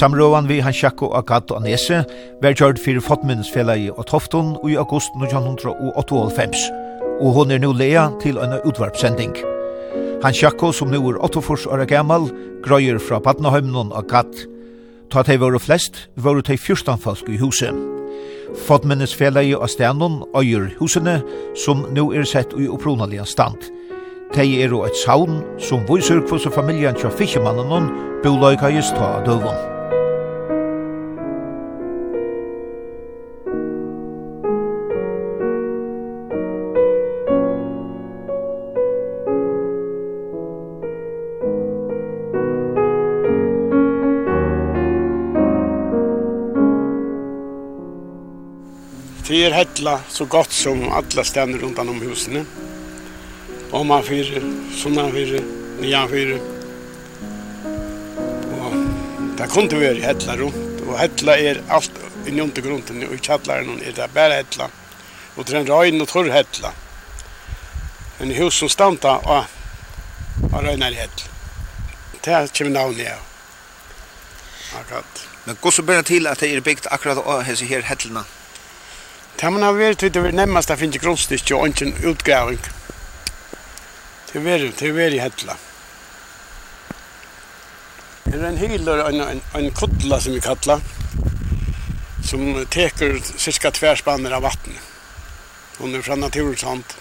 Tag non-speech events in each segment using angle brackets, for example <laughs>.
Samrøvan vi han sjakko Agat og Nese var gjørt fyrir Fottminnsfellet og Tofton i august 1998, og hon er nu lea til en utvarpsending. Han sjakko som nu er 8 år gammal, grøyer fra Badnaheimnon Agat. Ta tei våre flest, våre tei 14 folk i huset. Fottminnesfellet og Stenon øyer husene, som nu er sett i oppronalige stand. Tei er og et saun som viser hvordan familien til fiskemannen bolaikajist ta døvun. hella så gott som alla ständer runt om husen. Om man fyra, sådana fyra, nya fyra. Och det kunde vi hella runt. Och hella är allt i undergrunden grunden och i kallaren är det bara hella. Och det är en och torr hella. En hus som stanta och, har röjnar hella. Det här kommer navnet av. Akkurat. Men går så börjar till att det är byggt akkurat av hese här hellna? Det man har vært ut over nemmast det finnes grunnstykke og ikke en utgraving. Det er vært, det er vært i Hedla. Det er en hyler en, en, en kodla som vi kallar, som teker cirka tverspanner av vatten. Hon er fra natursand.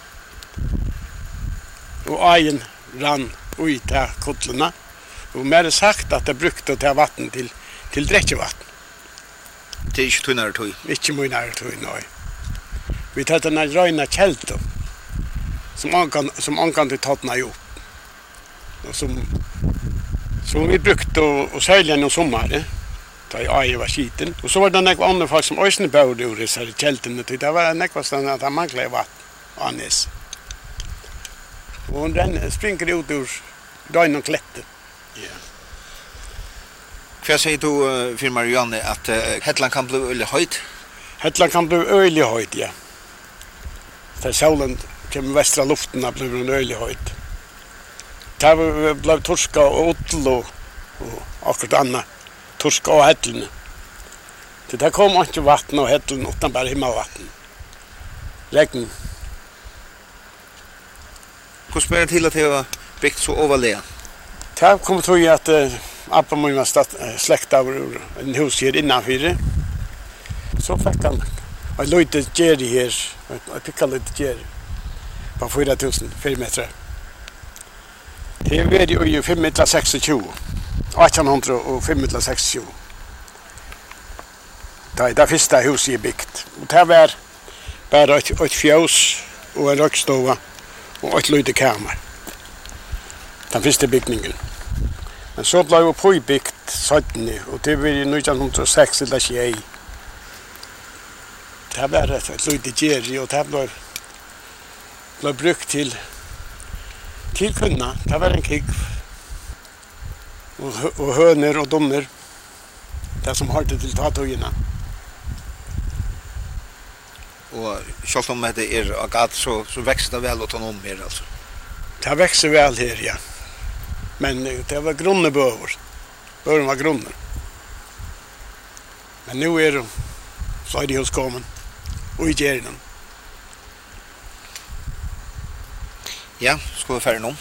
Og egen rann ui til kodlene. Og mer er sagt at det brukte til vatten til, til drekkevatten. Det er ikke tunnare tøy? Ikke mye nære tøy, nei. No. Vi tar den här röjna kälten. Som ankan, som ankan til tattna jo. Och som, som vi brukte och, och sälja någon sommar. Da jag aj var skiten. Och så var det några andra folk som ösne börde ur dessa kälten. Det var några ställen att han manklade vatten. Och han näs. Och hon den springer ut ur röjna och klätten. Ja. Yeah. Hva sier du uh, for Marianne, at uh, Hetland kan bli øyelig høyt? Hetland kan bli øyelig høyt, ja. Ta solen kem vestra luften att blev en ölig höjd. Där blev torska og åttel og och akkurat annat. Torska och hätteln. Det kom ikki vatten og hätteln utan bara himmelvatten. Regn. Hur spelar det til at det var byggt så överlega? Det kom tror jag att äh, Abba min var slekt av en hus här innanför. Så fick han Og jeg løyte Jerry her, jeg pikka løyte Jerry, på 4000 firmeter. Det er veri i 526, 1825. Det er det første huset jeg bygd. Og det var bare et, et fjøs og en røkstova og et løyte kamer. Den første bygningen. Men så ble jeg påbygd 17, og det var i 1906 eller 21 Det var et, et lite gjeri, og det ble, ble brukt til, til kunna. Det var en kikk. Og, og høner og dommer. Det som hørte til tatogina Og selv om det er agat, så, så vekster det vel autonom her, altså? Det växer vel her, ja. Men det var grunne bøver. Bøveren var grunne. Men nu er det de hos kommet og i gjerne. Ja, skal vi ferdig nå?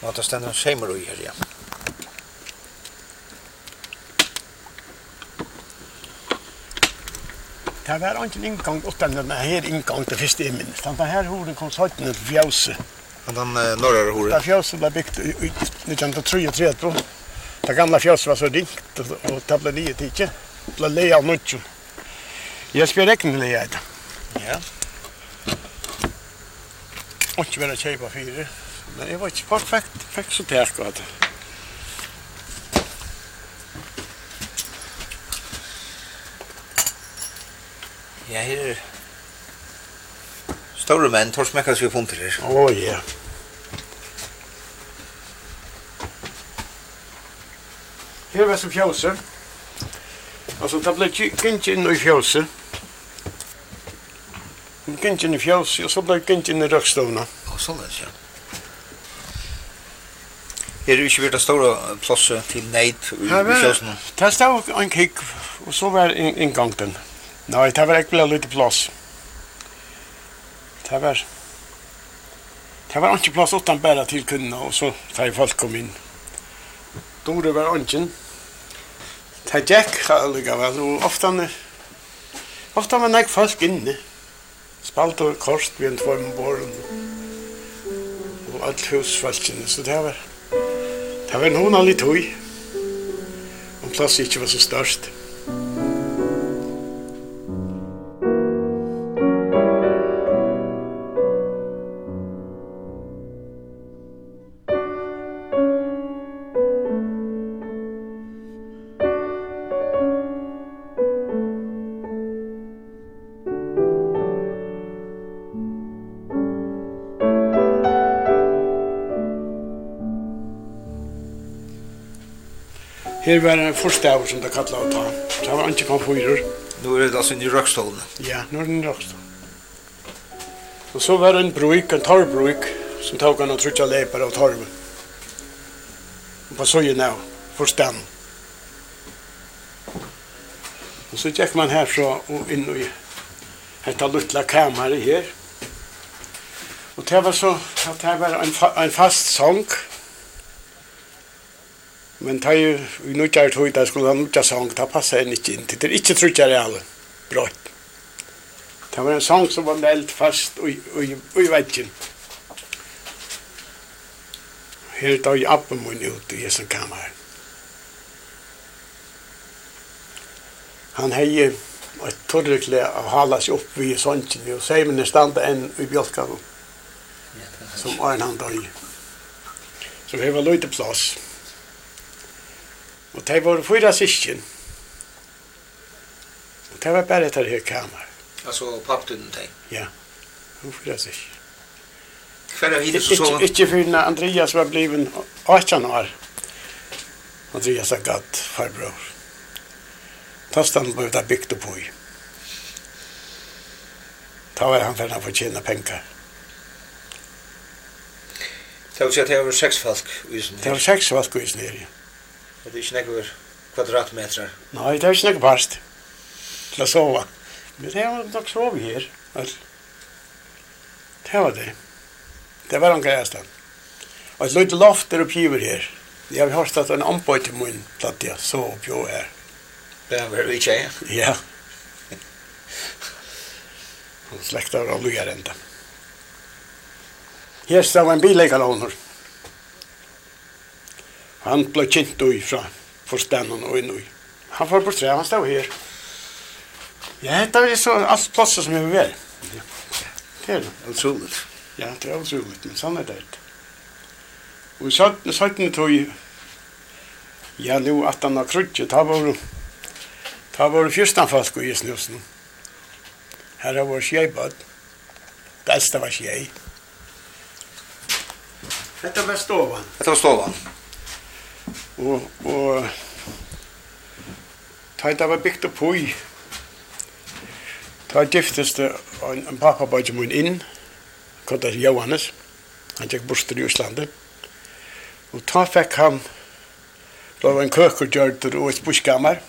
Nå er det stendt en skjemer i her, ja. Det var ikke en inngang utan den her inngang til første imen. Den her horen kom sånn til fjøset. Kan den norra hore? Det fjøset ble byggt i 1933. Det gamla fjøset var så ringt, og det ble nye tidkje. Det ble leia av nødtjen. Jeg skal rekne leia i det. Ja. Og ikke være kjeipa fire. Men jeg var ikke perfekt. Fikk så tek av det. Ja, her er store menn, Tors Mekkas vi funter her. Å, oh, ja. Yeah. Her var så fjóset. Altså, det ble gynnti inn i fjóset. Gynnti inn i fjóset, og så ble gynnti inn i røkstovna. Og så det, ja. Er det ikke vært det store plasset til neid i fjósen? Det stod en kikk, og så var inngangen. Nei, det var ikke ble lite plass. Det var... Det var ikke plass utan bæra til kundene, og så tar folk kom inn. Mm. Dore var ånden. Det jack allikevel, og ofte Ofta var nek folk inne. Spalt og kost vi en tvorm våren. Og alt husfalkene, så det var... Det var noen litt høy. Og plass ikke var så størst. Her var en forstav som det kallet å ta. Så det var ikke kom fyrer. Nå er det altså i røkstålene? Ja, nå er det inne i Og så var det en bruk, en torvbruk, som tok han og trutja leper av torven. Og på søyen av, forstaden. Og så gikk man herfra og inn i etta luttla kamare her. Og det var så, det var en, fa en fast sång. Men ta ju i nutjar tog där skulle han nutjar sång, ta passa en inte inte Det är inte trutjar i alla. Bra. Det var en sång som var nällt fast och och och vet väggen. Här tar jag appen mun ut i sin kammare. Han hejer ett torrkle av halas upp vid sången och säger men standa en i bjälkan. som Arnhan døy. Så vi var lite plås. Og det var fyra syskjen. Og det var bare etter her kammer. Altså papptunnen de? Ja, hun fyra syskjen. Hva er det så sånn? Ikke for når Andreas var bliven 18 år. Andreas har gatt farbror. Tastan ble det bygd opp i. Da var han ferdig for å tjene penger. Det var seks folk i Isnir. Det var seks folk i Isnir, ja. Det er ikke nekker kvadratmeter. Nei, det er ikke nekker parst til å sove. Men det var nok sove her. Det var det. Det var en greie Og et løyte loft er oppgiver her. Jeg har hørt at en ombøy til min platt jeg så oppgjå her. Det var vi ikke, ja? Ja. Slektar og lugar enda. Her stod en bileikalåner. Ja. Han ble kjent ui fra forstanden og inn ui. Han får på tre, han stod her. Ja, det er så alt plasser som jeg vil være. Ja. Det er det. Utroligt. Ja, det er utroligt, men sånn er det. Og i søttene, søttene tog ja, nu at han har krutje, ta var ta var fyrstan fast og i snusen. Her har vår skjeibad. Det eldste var skjei. Dette var stovan. Dette var stovan. Og, og tajta var bygd upp hui. Ta giftist en, en pappabætje mun inn, kallar Johannes, han tjekk bostur i Íslandi. Og ta fekk han, det var en køkker gjørt og et buskammar,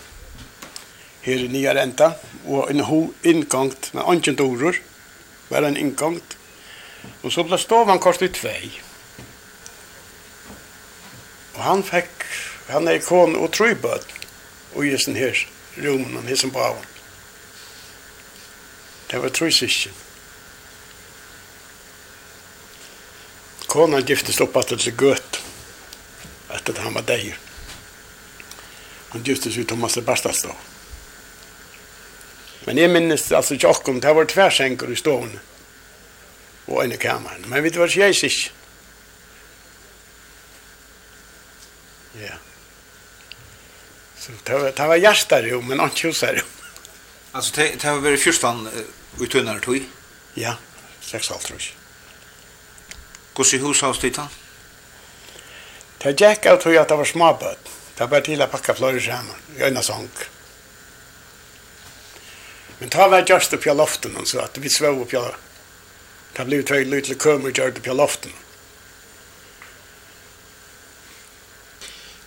her i nye renta, og en ho inngangt, med angen dorur, var en inngangt. Og så ble stovan kort i tvei. Og han fikk, han er kon og trøybød og i sin her rommen og hissen på. Det var trøysikken. Konan giftes opp at det gøt etter at han var deir. Han giftes ut Thomas Bastastad. Men jeg minnes altså ikke akkurat, det var tversenker i stående og en i kameran. Men vi var ikke jeg. Ja. Så det var, det var hjärtarum, men inte husarum. Alltså det, det var väl fyrstan uh, uttunnare tog? Ja, sex halvt tror jag. Hur ser Gås i hushållstiden? Det gick av tog att det var småböt. Det var till att packa flöjor samman, göna sång. Men det var just upp i loften, så att vi svå upp i Det blev två lite kömer gjort upp i loften. Mm.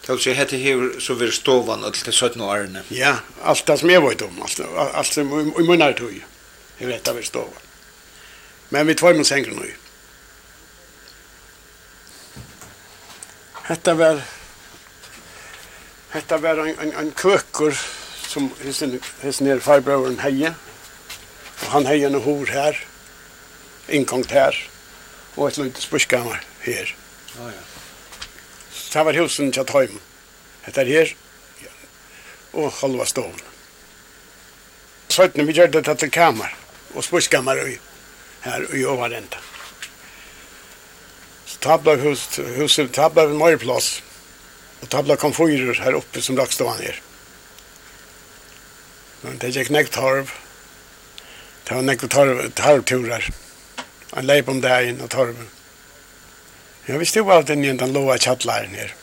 Kan du säga hette hur så vi stovan och till 17 årene. Ja, allt det som jag vet om, allt, allt som i munnar tog. Jag vet att vi stovan. Men vi tar med sänken nu. Hetta var Hetta var en, en, en køkur som hesten, hesten her farbrøveren heie. Og han heie en hor her, innkongt her, og et løyte spørskammer her. Ja, ja det var husen til Tøym. Hette er her, Ja. og halva stoven. Søttene vi gjør det til kammer, og spurskammer her i overrenta. Så tabla hus, huset, tabla en møyplass, og tabla komfyrer her oppe som lagt stående her. Men det gikk nekt harv, det var nekt harv, harvturer. Han leip om dagen og torven. Ja, vi stod av den i den låga chattlaren her.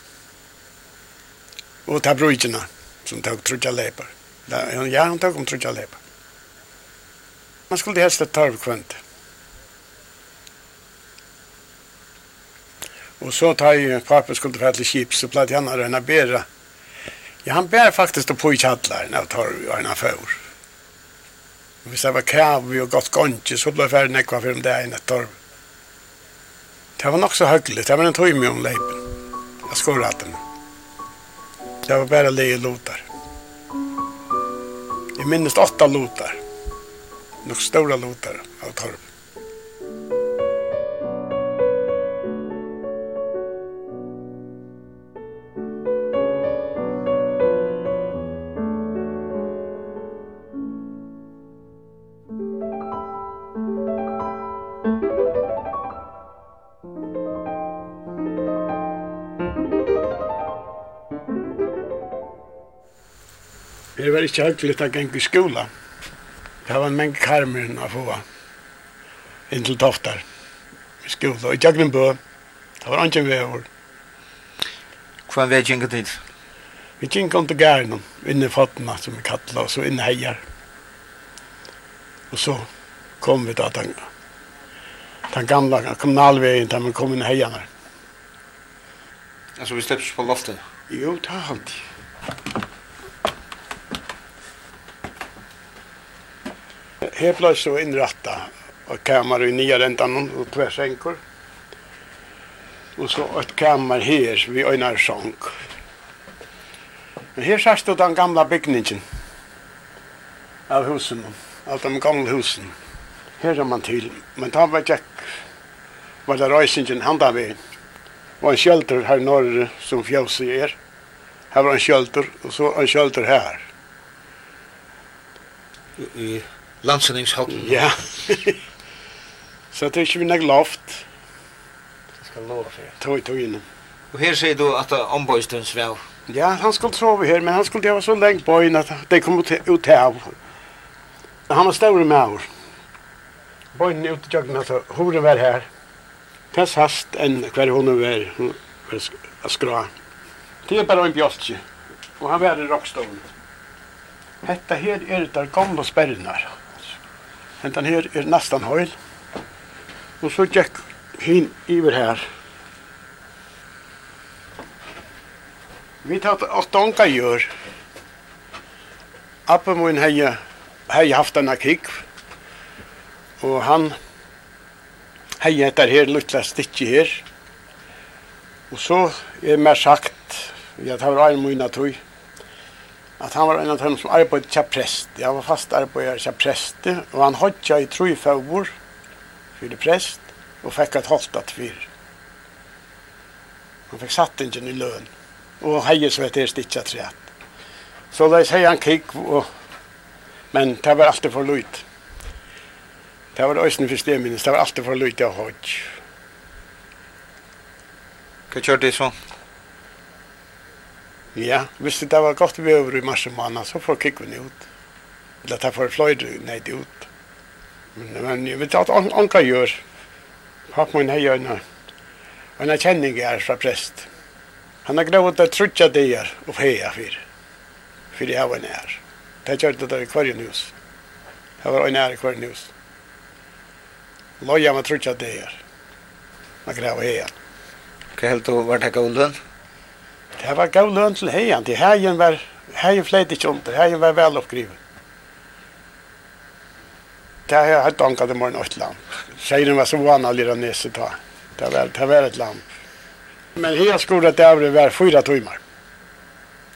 Och ta brujtjena, som tog trutja lepar. Ja, han tog om trutja lepar. Man skulle helst ett tarv kvönt. Og så tar jeg pappa skulle få til kip, så platt han røyna bera. Ja, han bär faktiskt på i tjattlaren av torv og han får. Hvis det var kav og gott gontje, så ble färdig nekva fyrir om det er enn torv. Det var nok så hyggelig. Det var en tøyme om leipen. Jeg skår rattene. Det var bare leie lotar. Jeg minnes åtta lotar. Nok stora lotar av torv. ikke hyggelig å gjenge i skola. Det var en mengd karmer å få inn til toftar i skola. Og i Jøgnenbø, det var ikke en vevor. Hva er gjenge tid? Vi gjenge om til gærnen, inne i fattene som vi kattla, og så inne heier. Og så kom vi til den, den gamla kommunalveien, der vi kom inn i heierne. Altså vi slipper på loftet? Jo, det har alltid. Her ble så inrätta ett kamer i nya räntan och tvärsänkor. Och så ett kamer här vi Öjnar Sank. Men här särskilt du den gamla bygningen av husen, av de gamla husen. Här är man till, men da var jeg var det röjsingen handan vid. var en kjølter här norr som fjölse er. Här var en kjølter, och så en kjølter här. I landsendingshalten. Ja. <laughs> så det er ikke vi nek loft. Det skal lov for det. Tog, tog inn. Og her sier du at ombøysten svev. Ja, han skulle sove her, men han skulle gjøre så lengt på inn at de kom ut, ut av. Han var større med år. Bøyden ut i jøkken, altså, horen var her. Tess hast enn hver hun var, hun var skra. Det er bare en bjostje, og han var i rockstolen. Hetta her er der gamla sperrinar hentan her er nästan høyl. Og så gikk hin iver her. Vi tatt åtta onka gjør. Appen min hei, hei haft denne krig. Og han hei etter her luttla stikki her. Og så er mer sagt, jeg tar en min av at han var en av dem som arbeidde til prest. Jag var fast arbetare til prest, och han hodja i tre fövor för det präst och fick ett håltat fyr. Han fick satt ingen i lön och heie så vet det stitcha trätt. Så da säger han kikk, og... men det var alltid for løyt. Det var ösnen för stämningen, det var alltid för løyt jag hodj. Hva kjørte det så? Ja, hvis det var godt vi over i mars og måned, så får kikken ut. Eller det får fløyde ned ut. Men, men jeg vet at anka gjør. Pappa min hei øyne. Og en kjenning er fra prest. Han har grått det trutja dier og feia for. For jeg var nær. Det gjør det der i kvarjen hus. Jeg var nær i kvarjen hus. Loja med trutja dier. Man grevet heia. Hva helt du var det gulven? Det var gav lønn til heien. Det heien var, heien fleit ikke under. Heien var vel oppgriven. Det har jeg hatt anka det morgen åt land. Seiren var så vana lira nese ta. Det var, det var et land. Men heia skoret det avre var fyra timmar.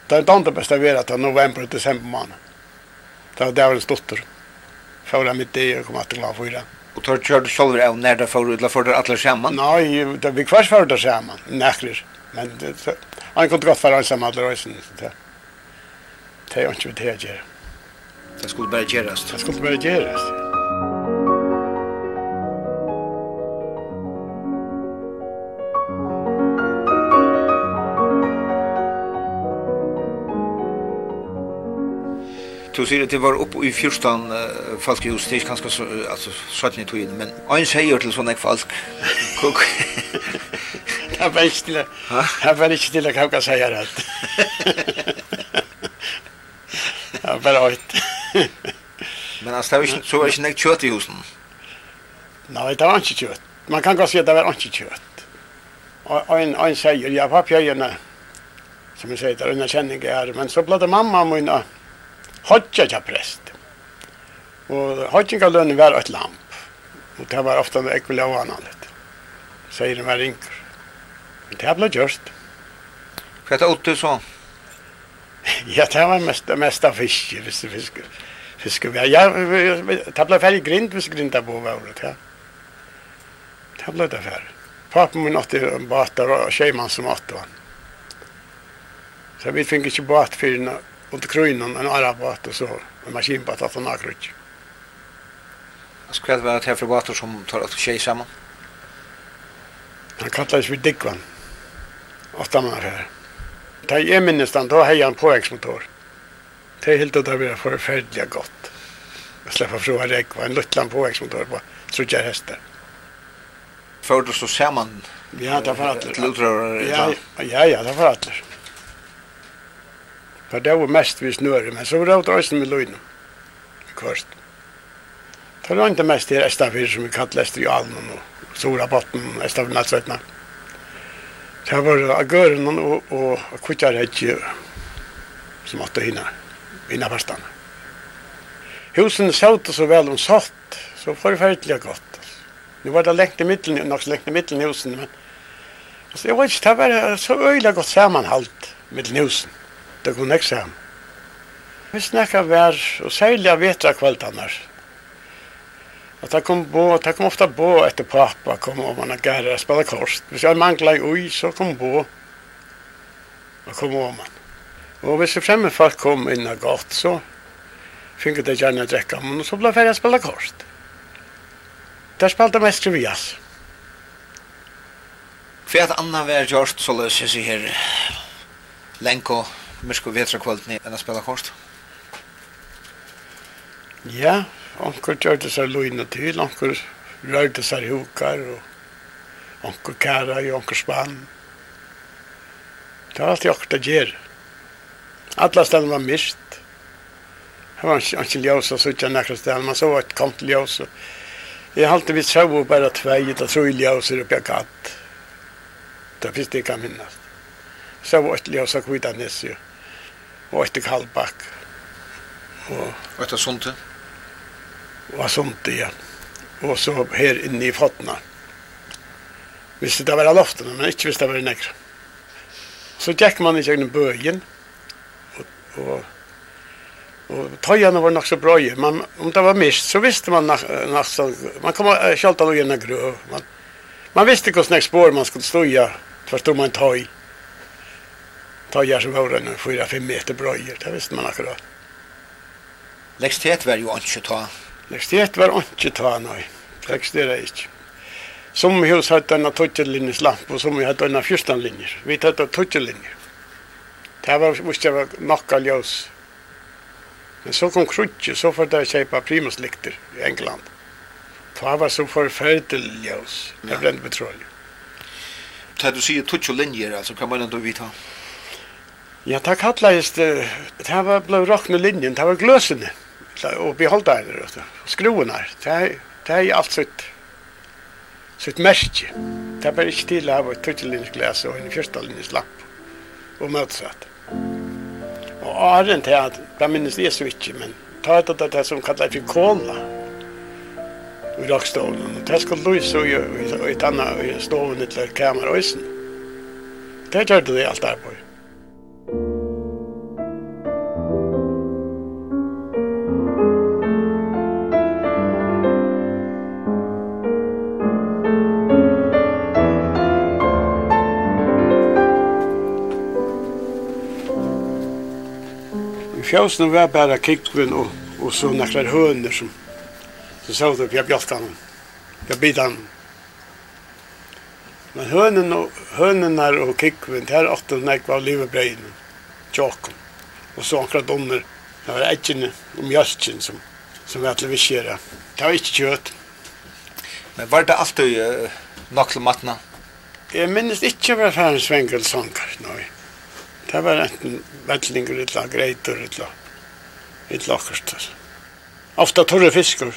Det er tante best å være til november og desember måned. Det var det var en stotter. Fyra mitt i og kom at det glad fyra. Og tar kjørte selv av nær det fyrir utla fyrir alle sammen? Nei, vi kvars fyrir det sammen, nekker. Men det, Han kunde gott vara ensam alla rösen. Det är inte vad det är. Det skulle bara göras. Det skulle bara göras. Du sier at det var oppe i fyrstan uh, falskehus, det er ikke ganske så, altså, sånn i togjen, men en sier til sånne falsk. <laughs> <laughs> <laughs> Det var ikke til, Det var ikke til å kauka seg her alt. Han var bare høyt. Men altså, det var ikke, så var ikke nek kjøtt i husen? Nei, det var ikke kjøtt. Man kan godt si at det var ikke kjøtt. Og en, en sier, ja, pappa gjerne, som jeg sier, det er under kjenning her, men så ble det mamma min og hodja til prest. Og hodjingalønnen var et lamp. Og det var ofte en ekvilauanalett. Sier den var rinker. Men Det ble gjørst. Hva er det åtte så? <laughs> Ja, det var mest, mest av fisk, hvis det fisk. Fisk, ja, ja, det ble ferdig grind, hvis grinda på var ja. Det ble det ferdig. Papen min åtte bater og tjejman som åtte han. Så vi fikk ikke bat for en under krøynen, en ara båt og så en maskinbat at han akkurat. Altså, hva var det her for bater som tar åtte tjej sammen? Han kallet seg for Dickvann åtta stannar här. Da jeg minnes den, da heier han påhengsmotor. Det er helt og det blir forferdelig godt. Jeg slipper fra å rekva en luttland påhengsmotor på trudjar hester. Før du så ser Ja, det var atler. Ja, ja, ja, det var atler. For det var mest vi snører, men så var det også med løgnet. Kvart. Det var ikke mest her Estafir som vi kallet Estrialen og Almen og Sora Botten, Estafyr Natsvetna. Ja. Det var agøren og, og kuttar hette som åtta hinna, hinna vastan. Husen såg så vel om satt, så forferdelig godt. Nu var det lengt i mitten, också lengt i mitten husen, men altså, jeg vet ikke, det var så øyla godt sammanhalt mitten husen. Det kunde jag säga. Vi snakka vær, og særlig av vetra kvällarna, Og det kom bo, det kom ofta bo etter pappa kom om man gärna og spela kort. Hvis jag manglade ui, så kom bo og kom om man. Og hvis det fremme folk kom inn og gott så fick det gärna att dricka men så blev jag spela kort. Der spelade mest trivias. För att Anna har gjort, så löser sig her Lenko, Mysko Vetra kvöldni enn å spela kort? Ja, Anker gjørte seg løgnet til, anker rørte seg hukar, og anker kæra i anker spann. Det var alt jeg akkurat gjør. Alla stedene var mist. Det var ikke ljøs og suttje nekker stedene, men så var det kom til ljøs. Jeg halte vi så bare tvei, det tror jeg ljøs er oppe gatt. Det finnes det jeg minnes. Så var det ljøs og kvita av og etter Kallbakk. Og etter Sundet? og sånt igen. Og så her inne i fottene. Hvis det var loftene, men ikke hvis det var nekker. Så gikk man i gjennom bøyen, og, og, og tøyene var nok så bra, Men om det var mist, så visste man nesten, man kom kjalt av noen grøv. Man, man visste hvordan spår man skulle støye, for stod man tøy. Tøyer som var en 4-5 meter bra, det visste man akkurat. Lekstet var jo ikke ta Universitet var ikke ta noe. Det eksisterer ikke. Som hus hadde en tøtjelinjes lamp, og som vi hadde en fyrstanlinjer. Vi hadde tøtjelinjer. Det var ikke nok av ljøs. Men så kom krutje, så får det kjøpe primuslikter i England. Det var så forferdelig ljøs. Det brente petroleum. Så du sier tøtjelinjer, altså kan man ändå vita? Ja, det kallades det. Det var blå rockne linjen, det var gløsene. Mm och behålla det där. Skrovarna, det er alt sitt sitt merke. Det er bare ikke til å ha et ett tuttelinjeglas og en fjärstalinjeslapp og motsatt. Og åren til at, det minnes det så ikke, men ta et av det som kallar for kola i rockstolen. Det skulle lysa i ett annat, i stolen til kamerösen. Det gjør det alt der på. fjósene var bare kikven og, og så nekker høner som så sa det på bjoltan, på bidan. Men hønen og, hønene og kikven, det er åtte nekva av livebreien, tjåken. Og så akkurat under. det var etkene og mjøsken som, som var til visjere. Det var ikke kjøtt. Men var det alltid uh, nok til matna? Jeg minnes ikke hva være ferdig svengelsanker, nei. No. Det var enten vellinger, illa greitur, illa, illa akkurat. Ofta torre fiskur,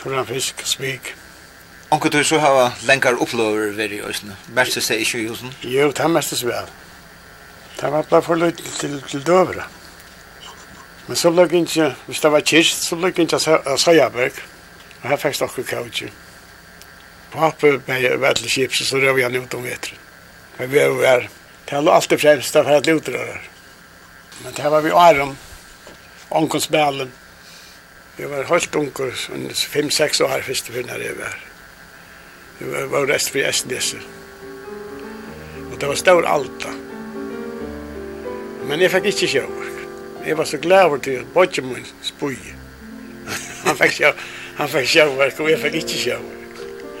torre fisk, smyg. Onkur du så hava lengar upplover veri i Øsne? mest det ikke i husen? Jo, det er mest mestes vel. Det var bare for løyt til, til døvra. Men så løg ikke, hvis det var kyrst, så løg ikke av Søyaberg. Og her fikk dere kautju. På hape med veldig kjips, så røv jeg ut om vetren. Men vi var Det var alltid främst för att lutröra. Men det var vi Aron, onkonsbällen. Vi var helt unkor, 5-6 år först för när det var. Vi var rest för SDS. Och det var stor alta. Men jag fick inte sjövård. Jag var så glad till att bodde min spoj. <laughs> Han fick sjövård och jag fick inte sjövård.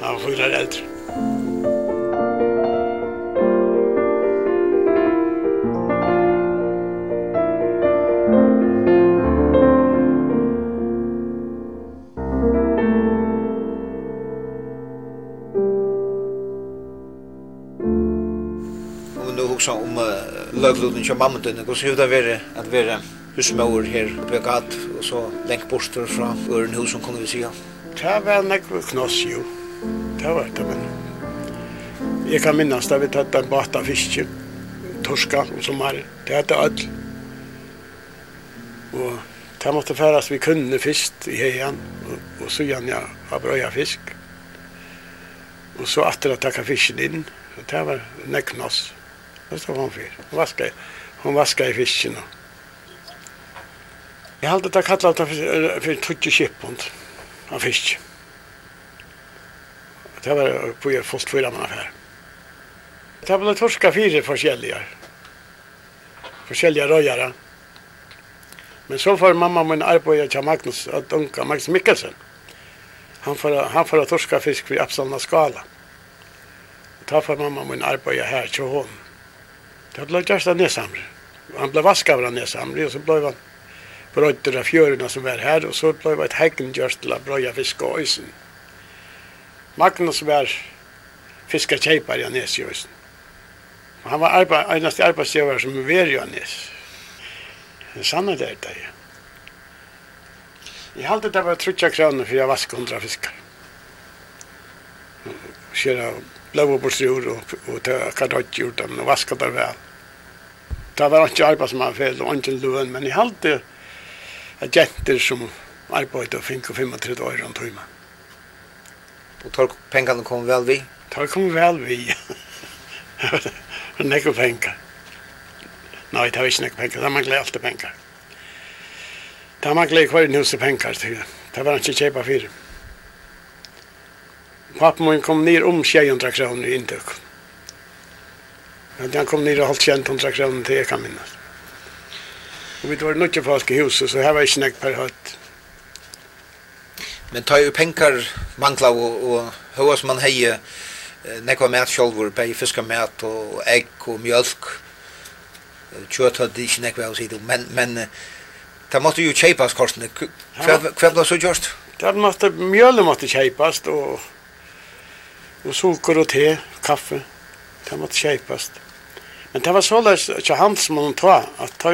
Han var fyra äldre. atloten kjør mamma tøyne, hos hevda vere at vere husmauer her på gat, og så lenk borster fra øren hus som kunne vi sija. Det var nekve knoss jo, det var det, men jeg kan minnas da vi tatt en bat av fiske, torska og sommar, det hette öll. Og det måtte færas vi kunne fyrst i heian, og, og så grann jeg av brøya fisk. Og så atter å takka fisken inn, så det var nekve knoss. Det stod hon för. Hon vaskade, hon vaskade fisken. Jag hade det kallat för, för tutsi kippund av fisk. Det var på jag först fyra man affär. Det var torska fyra forskjelliga. Forskjelliga röjare. Men så får mamma min arbeta till Magnus, att unka Magnus Mikkelsen. Han får, han får torska fisk vid Absalna skala. Ta för mamma min arbeta här till honom. Det blev av Nesamre. Han ble vaskad av Nesamre och så ble han bröjt av fjørene som var här och så blev ett heggen Gösta til å brøye fisk og øysen. Magnus var fiskatjejpare i Nes i øysen. Han var arbeid, eneste arbeidsgjøver som var i Nes. Det sanna det där. Jag hade det var trutja kroner för jag vaske hundra fiskar. Köra lov på sur och och ta kadott gjort dem och vaska det väl. Det var inte arbete som man fel och inte lön men i hade agenter som arbetade och fick 35 år runt hemma. Och tar pengarna kom väl vi? Tar kom väl vi. <laughs> Nekko pengar. Nei, det var ikke nekko pengar. Det manglet alltid pengar. Det manglet i hver hus pengar det. Det var ikke kjepa fyrir. Pappa min kom ner om 200 kronor i intök. Han kom ner och hållt 200 kronor till jag kan minnas. Och vi var nog folk i huset så här var inte näkt per hött. Men tar ju pengar mangla och, och hur som man hejer nekva mat sjálfur, bæði fiska mat og egg og mjölk. Kjøtt hadde ikke nekva av siden, men, men det måtte jo kjeipas, Korsten. Hva ble så gjort? Det måtte, mjölk måtte kjeipas, og Og sukker og te, kaffe. Det måtte kjeipast. Men det var såleis ikke han som han ta, at,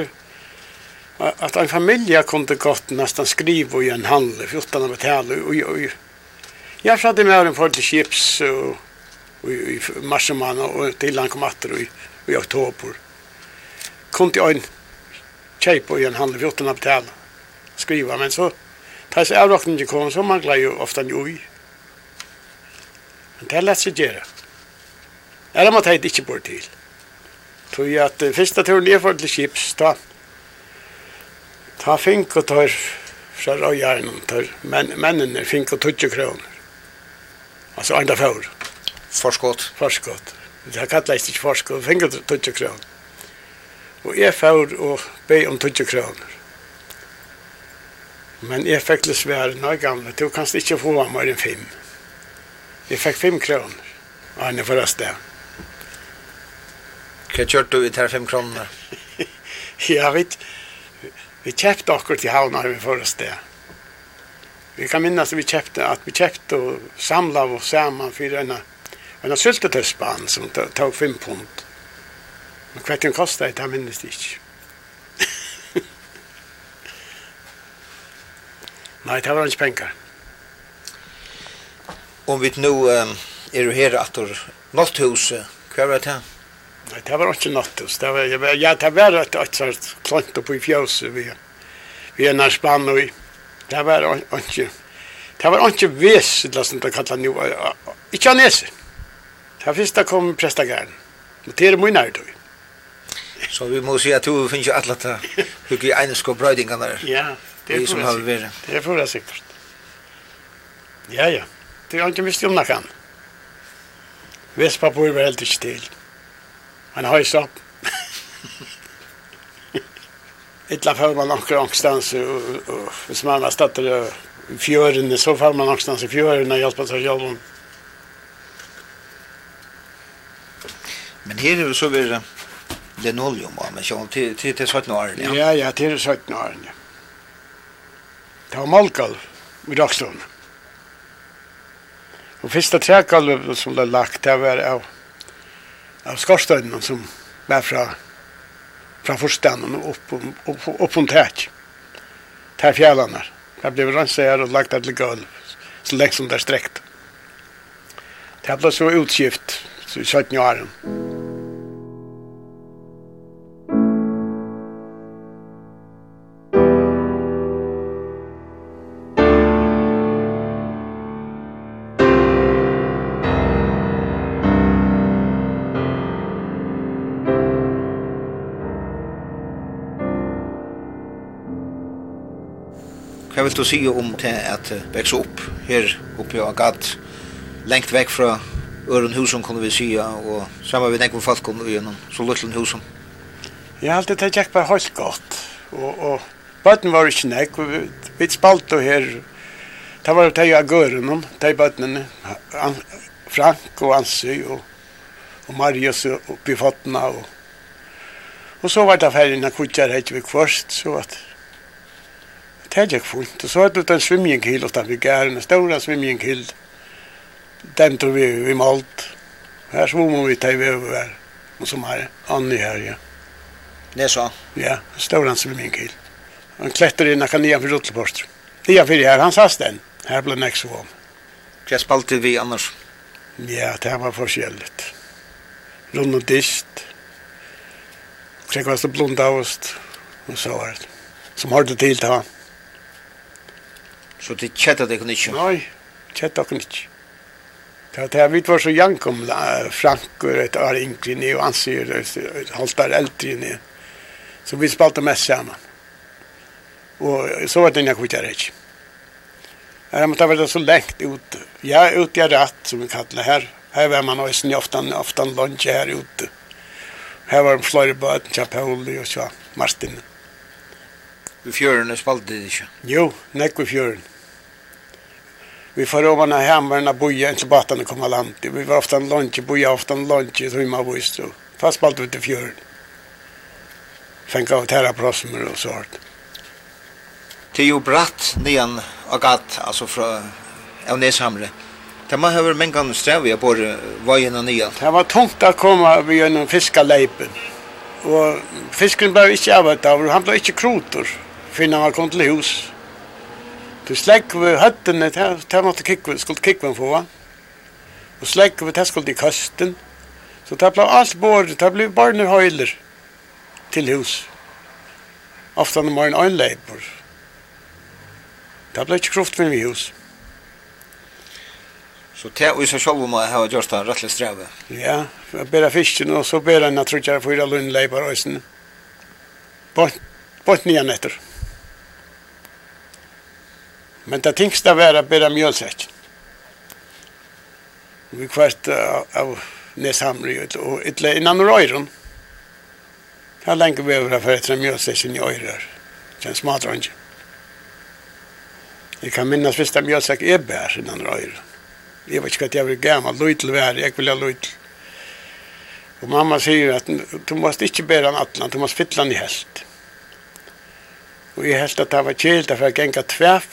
at en familie kunne godt nesten skrive i en handel, 14 av å betale. Og, og, jeg hadde med en forhold til chips og, og, i Marsemann, og og til han kom atter i, i oktober. Kunne en kjøpe i en handel, 14 av å. Skriva, men så, tar jeg avrockningen kom, så manglar jo ofta en ui. Men det er lett seg gjøre. Eller må det ikke bort til. Tror jeg at første turen er for til Kips, da ta fink og tar fra røyjæren, tar men, mennene fink og 20 kroner. Altså andre fjord. Forskott. Forskott. Det har kalles ikke forskott, fink og 20 kroner. Og jeg fjord og be om 20 kroner. Men jeg fikk til svære, nøy gamle, du kan ikke få meg mer enn 5 Jeg fikk fem kroner. og han er for oss det. Hva kjørte du i de fem kronene? ja, vi, vi kjøpte akkurat til havna vi for oss det. Vi kan minnas at vi kjøpte, at vi kjøpte og samla oss sammen for en, en syltetøsbanen som tog fem pund. Men hva den kostet, det minnes jeg ikke. <laughs> Nei, det var ikke penger. Om vi nu um, er du her at du natthuset, hva var det? Nei, det var ikke natthus. Det var, ja, det var et et sånt klant oppe i fjøset vi, vi er nær spann og det var ikke, det var ikke vis, det som det kallet nå, ikke av nese. Det var først da kom prestagæren, og det er mye nær tog. Så vi må si at du finnes jo alle det, du i egnes og brøydingene der. Ja, det er for det sikkert. Det er for det sikkert. Ja, ja. Det har ikke visst om någon. Vespapur var helt ikke til. Han har ju så. <laughs> Illa får man åker angstans. och, och, hvis man har stått i fjørene, så får man angstans i fjørene og hjelper seg selv. Men her er det så vidare linoleum var men sjón til til til 17 år. Ja ja, ja til 17 år. Ja. Det var Malkalv i Rockstone. Og første trekalv som ble lagt, det var av, av skorstøyden som var fra, fra forstanden og opp, opp, opp, opp tak. Ter fjellene. Det ble rannsert og lagt til gulv, så lenge som det er strekt. Det ble så utskift, så i 17 årene. Hva vil du si om til at vekse opp her oppe i Agat, lengt vekk fra Øren husen kunne vi si, og sammen med nekve folk kunne vi gjennom så lukkelen husen. Jeg har alltid tatt gikk bare helt godt, og, og bøtten var ikke nekve, vi, vi spalte her, det var det jeg gør noen, de bøttene, Frank og Ansøy og, og Marius oppe i Fottena, og, og så var det ferdig når kutjer hette vi kvørst, så at det gikk fint. Og så hadde det en svimjenghild vi gæren, en stor svimjenghild. Den tog vi vi malt. Her svommer vi til vi over her. Og som er Annie her, ja. Det så? Ja, en stor svimjenghild. Han klättrar in, han kan nia för Rotleborst. Nia för det här, han sass den. Här blev näck så om. Jag spaltade vi annars? Ja, det här var forskjelligt. Rund och dist. Sen var det blunda och så var det. Som har det till det. Så det kjettet det kunne ikke? Nei, kjettet dere ikke. Det här vi var så jank jankom Frank och ett år yngre ni och han ser haltar äldre ni. Så vi spalte mest sammen. Og så var det en när jag ikke. Jeg måtte ha vært så lengt ut. Ja, ut ute i rätt som vi kallar her. Her var man også ofte, ofte ofta lunch här ute. Her var en flöjt på ett og och så Martin. Vi fjørene spalte det ikke? Jo, nekk vi fjörden. Vi får ovan av hammarna boja inte bara att komma land. Vi var ofta en lunch, boja ofta en lunch i Rymma Bojstro. Fast på allt ute i fjörden. Fänka av terraprosmer och sånt. Det är ju bratt nian och gatt, alltså från Evneshamre. Det man har mängan sträviga på vajerna nian. Det var tungt att komma vid en fiskarleipen. Och fisken blev inte arbetat av, han blev inte krotor. Finna man kom till hus. Du släck vi hötten det här måste kicka skulle kikva få. Och släck vi det skulle i kusten. Så det blev allt bort, det blev bara nu höjler till hus. Ofta när man en läpor. Det blev inte kroft för hus. Så det är ju så själv man har gjort det rättligt sträva. Ja, jag ber fisken och så bär jag att trycka fyra lundläpar och sen. Bort, bort nya nätter. Men det tyngsta var att bära mjölsäck. Vi kvart av Neshamri och ytterligare innan Röjron. Det Jag länkar vi över för ett mjölsäcken i Öjrar. Känns matrange. Jag kan minnas första mjölsäck är bär innan Röjron. Jag vet inte att jag vill gammal, lojtel var jag vill ha lojtel. Och mamma säger att du måste inte bära en atlan, du måste fylla en helt. Og jeg helst at det var kjelt for jeg genga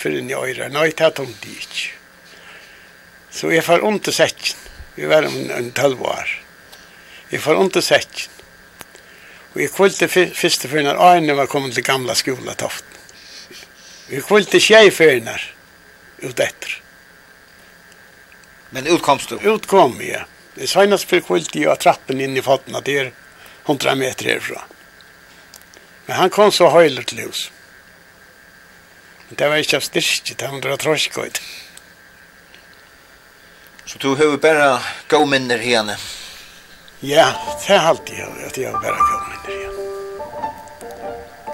inn i øyre. Nei, det er tomt det ikke. Så jeg får ondt til setjen. Vi var om en tølv år. Jeg får ondt til setjen. Og jeg kvulte første før når Arne var kommet til gamla skola toften. Vi kvulte tjej når ut etter. Men utkomst du? Utkom, ja. Det senast fyrir kvilt jeg trappen inn i fotna, det er 100 meter herfra. Men han kom så høyler til huset. Det var ikke av styrke, det var tråskøyt. Så du har bare gå minner henne? Ja, det er alltid jeg, at jeg har bare gå minner henne.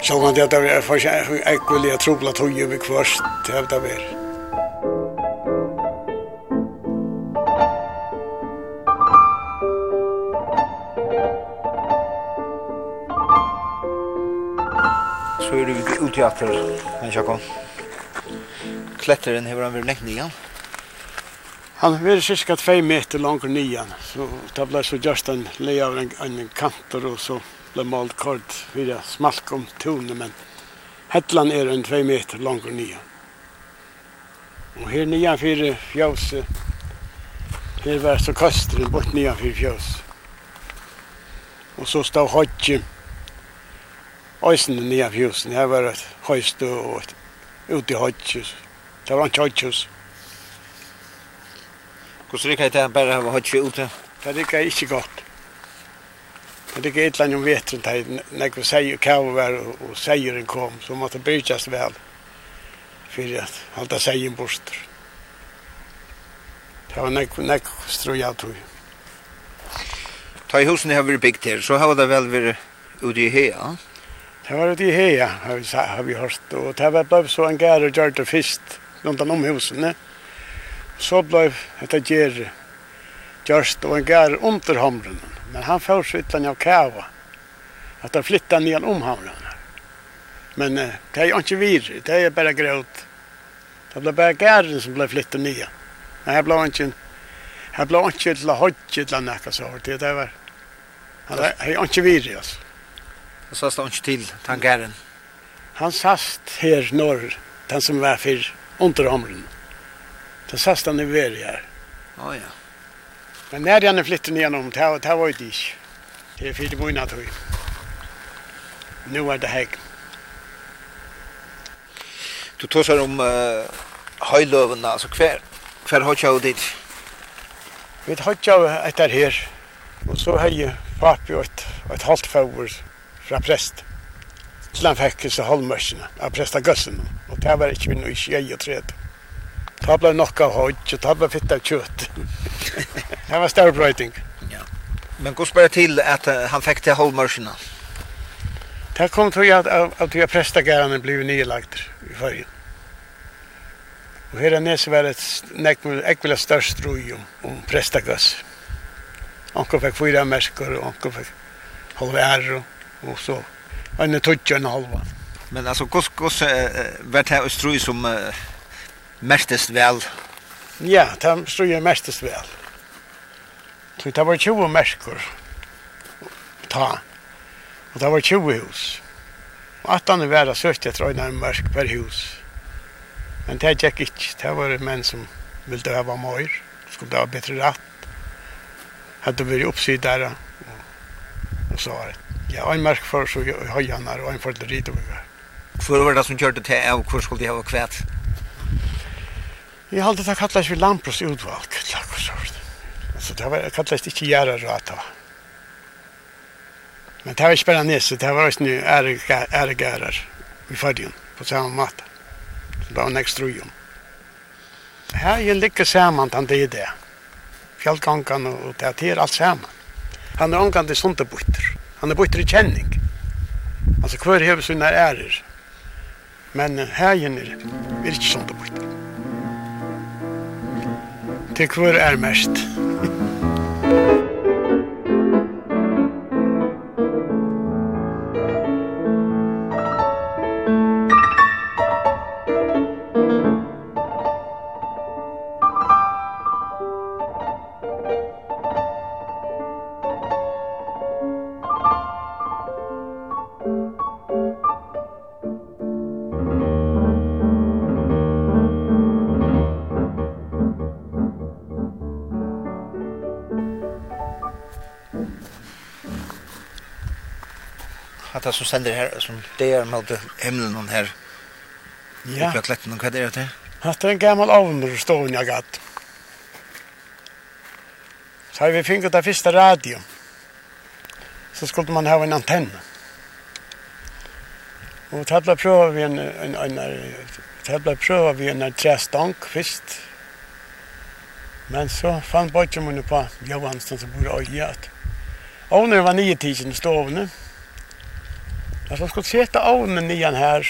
Så man det där för sig jag skulle jag tro att hon ju blir kvar det här där. Så är det teater jag sjakon. Kletteren hever han vært lengt nian. Han var cirka 2 meter lång og nian, så det ble så just en le av en, en kanter og så ble malt kort for det smalk om tone, men Hetland er en 2 meter lång og nian. Og her nian fire fjøs, her var så kasteren bort nian fire fjøs. Og så stod hodje, Øysen nye fjusen, husen, her var et høyste og et ute i høytjus. Det var ikke høytjus. Hvordan rikker det bare ha høytjus ute? Det rikker ikke godt. Det rikker et eller annet om vetren där när vi säger kavar og säger den kom så måste byggas väl för att hålla sig i bort. Det var nek, nek, strøy av tog. Ta i husen har vært bygd her, så har det vel vært ute i hea. Det var det i heja, har vi, har vi hørt. Og det var blevet så en gær og gjør det først, rundt om husene. Så ble det gjer just och en gær under hamren. Men han får sittende av kava. At han flyttet ned om hamren. Men eh, det er jo vir, det er bara gråt. Det blev bara gæren som blev flyttet ner. Men här blev han här blev inte han ikke til å näka nekka så. Det var, han er jo vir, alltså. Og så står han ikke til tangeren. Han sast her norr, den som var for underhamren. Den sast han i veri her. Å oh, ja. Men när han flyttade ner om det här var det dish. Det är fyra månader tror Nu är det här. Du tar sig om uh, höjlöven, alltså kvar, kvar har jag dit? Vi har jag ett här. Och så har jag papi och ett, ett halvt favorit fra prest. Så han fikk så halvmørsene av prestagøssene, og det var ikke vi nå i 23. Ta ble nok av hodg, og ta ble fitt av kjøtt. det <laughs> var større brøyting. Ja. Men hvordan ble det til at han fikk til halvmørsene? Det kom til at, at vi har prestagærene ble nylagt i fargen. Og her er nese var et ekvile størst roi om, om prestagøss. Anker fikk fyra mersker, og anker fikk halvær, og og så en touch en halva. Men alltså kus kus vart här strö som uh, mestest väl. Ja, där strö är mestest väl. Så det var 20 människor. Ta. Och det var 20 hus. Och att han var sökt efter en människa per hus. Men det gick inte. Det var män som ville ha mer. Skulle det ha bättre rätt. Hade varit uppsidare så var det. Ja, en merk för så høyanar och en för det rite. Hvor var det som kjørte til av hvor skulle de ha kvæt? Jeg halte det kallas vi Lampros utvalg, takk og sånt. Altså, det var kallas ikke gjerra rata. Men det var ikke bare nese, det var også æregærer i fargen på samme måte. Så det var en ekstra ujom. Her ligger saman, det er det. Fjallgangan og det er alt saman. Han er omgande sundebutter. Han er butter i kjenning. Altså, hver hever sina ærer. Men hegen er, er ikke sundebutter. Til hver er mest. <laughs> att det som sänder här som det är med himlen och här. Ja. Uppe klätten och vad är det? Att det är en gammal avner står jag gatt. Så har vi fingrat det första radio. Så skulle man ha en antenn. Och tabla prova vi en en en tabla prova vi en trästank först. Men så fann bort ju på Johansson som bor i gett. Och nu var nio tiden stående. Mm. Jag jag skulle sätta ovnen nian här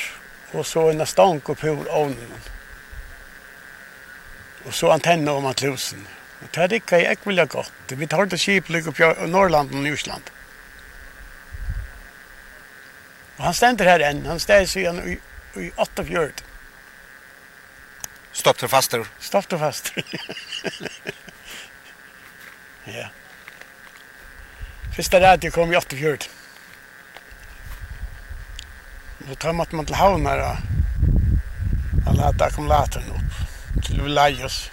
och så en stank och pur ovnen. Och så antenna om att lusen. Och det här kan jag inte vilja gott. Vi tar inte kiplyck upp i Norrland och Nysland. Och han ständer här än. Han ständer sig i, i åtta fjörd. Stopp till faster. Stopp till faster. <laughs> ja. Första rätt kom i åtta fjörd. Då tar man man till havnare. Han hade ackumulatorn upp. Till Vilajus.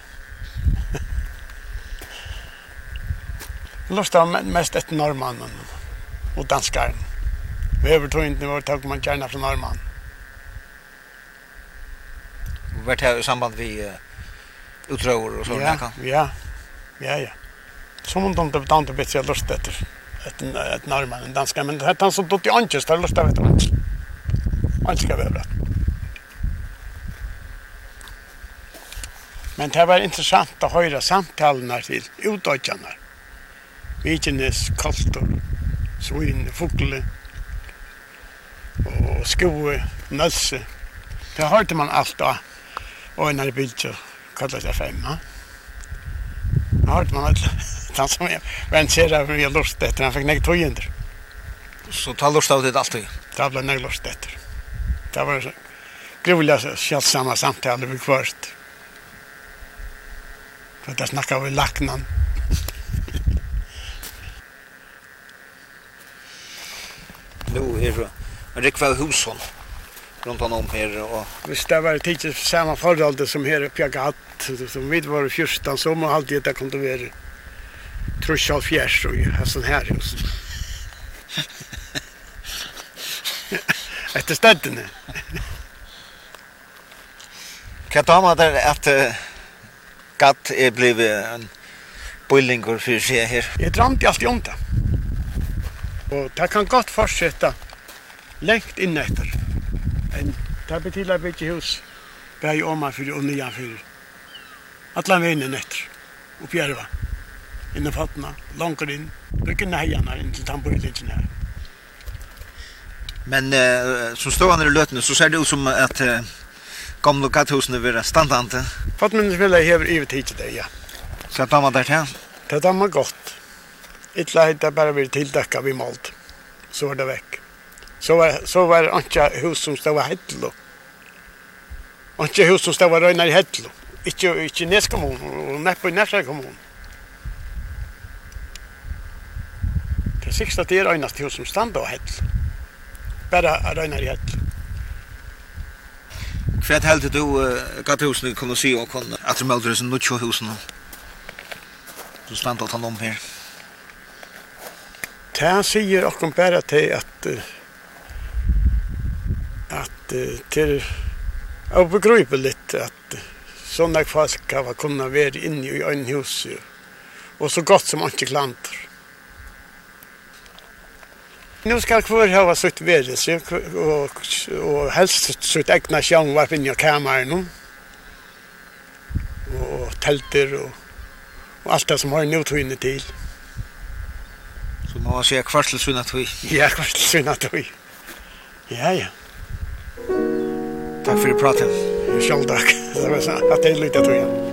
Lustar mest ett norrmannen och danskaren. Vi övertog inte vår tog man gärna från norrman. Vart här i samband vi utror och sådana kan? Ja, ja, ja. Som om de inte betalt bättre lust efter ett, ett norrman, en danskare. Men det här är han som tog till Antjes, det har lust efter Älskar vävrat. Men det var intressant att höra samtalen till utdöjarna. Vikines, Kostor, Svin, Fokle och Skoe, Nösse. Det hörde man allt då. Och när det bildte kallas det femma. Det hörde man allt. Han som jag vänserade för jag lust efter. Han fick nekt tog under. Så ta lust av det alltid? Det blev nekt lust efter. Det var groliga samma samtal vi kvart. För det snackar vi lacknan. nu är det en rikväl hushåll runt om här. Och... Visst, det var tidigt samma förhållande som här uppe jag gatt. Som vi var fyrstan som och alltid det kom till vara truschal fjärs och sån här hus. <laughs> Etter stedene. Hva tar man der at uh, gatt er blevet en bullingur for seg her? Jeg drømte alltid om det. Og det kan godt fortsette lengt inn etter. Men det betyr at vi ikke hus bæg om meg for og nye for alle veinen etter. Oppgjerva. Inne fattna, langt inn. Bruker heian inn til tamburlingen her. Men eh, som står han i løtene så ser det ut som at eh, gamle gatthusene vil være standante. Fattmennene vil jeg hever i tid til det, ja. Så er damer der til? Det dammer godt. Ytla heit det bare vil tildekka vi malt. Så var det vekk. Så var, så var anka hus som stod var hettlo. Anka hus som stod var røyna i hettlo. Ikke, ikke neskommun, og neppe i nesra kommun. Det siksta det er øynast hus som stod og hettlo bara röna röjna rätt. Kvärt helt du uh, gatt gatthusen kunde se och kunde att de möter som nutjo husen. Du stannar att åt honom här. Det säger och bara till att uh, att uh, till lite att sådana folk har kunnat vara inne i en hus och så gott som inte klantar. Nu skal kvar ha sitt vädres og, og helst sitt egna sjönvarp inne i kammaren Og telter og, og alt det som har nu tog inne till. Så man ser kvartselsvinna tog. <laughs> Ja, kvartselsvinna tog. Ja, ja. Tack för pratet. Själv takk. Det <laughs> var så at det är lite tog.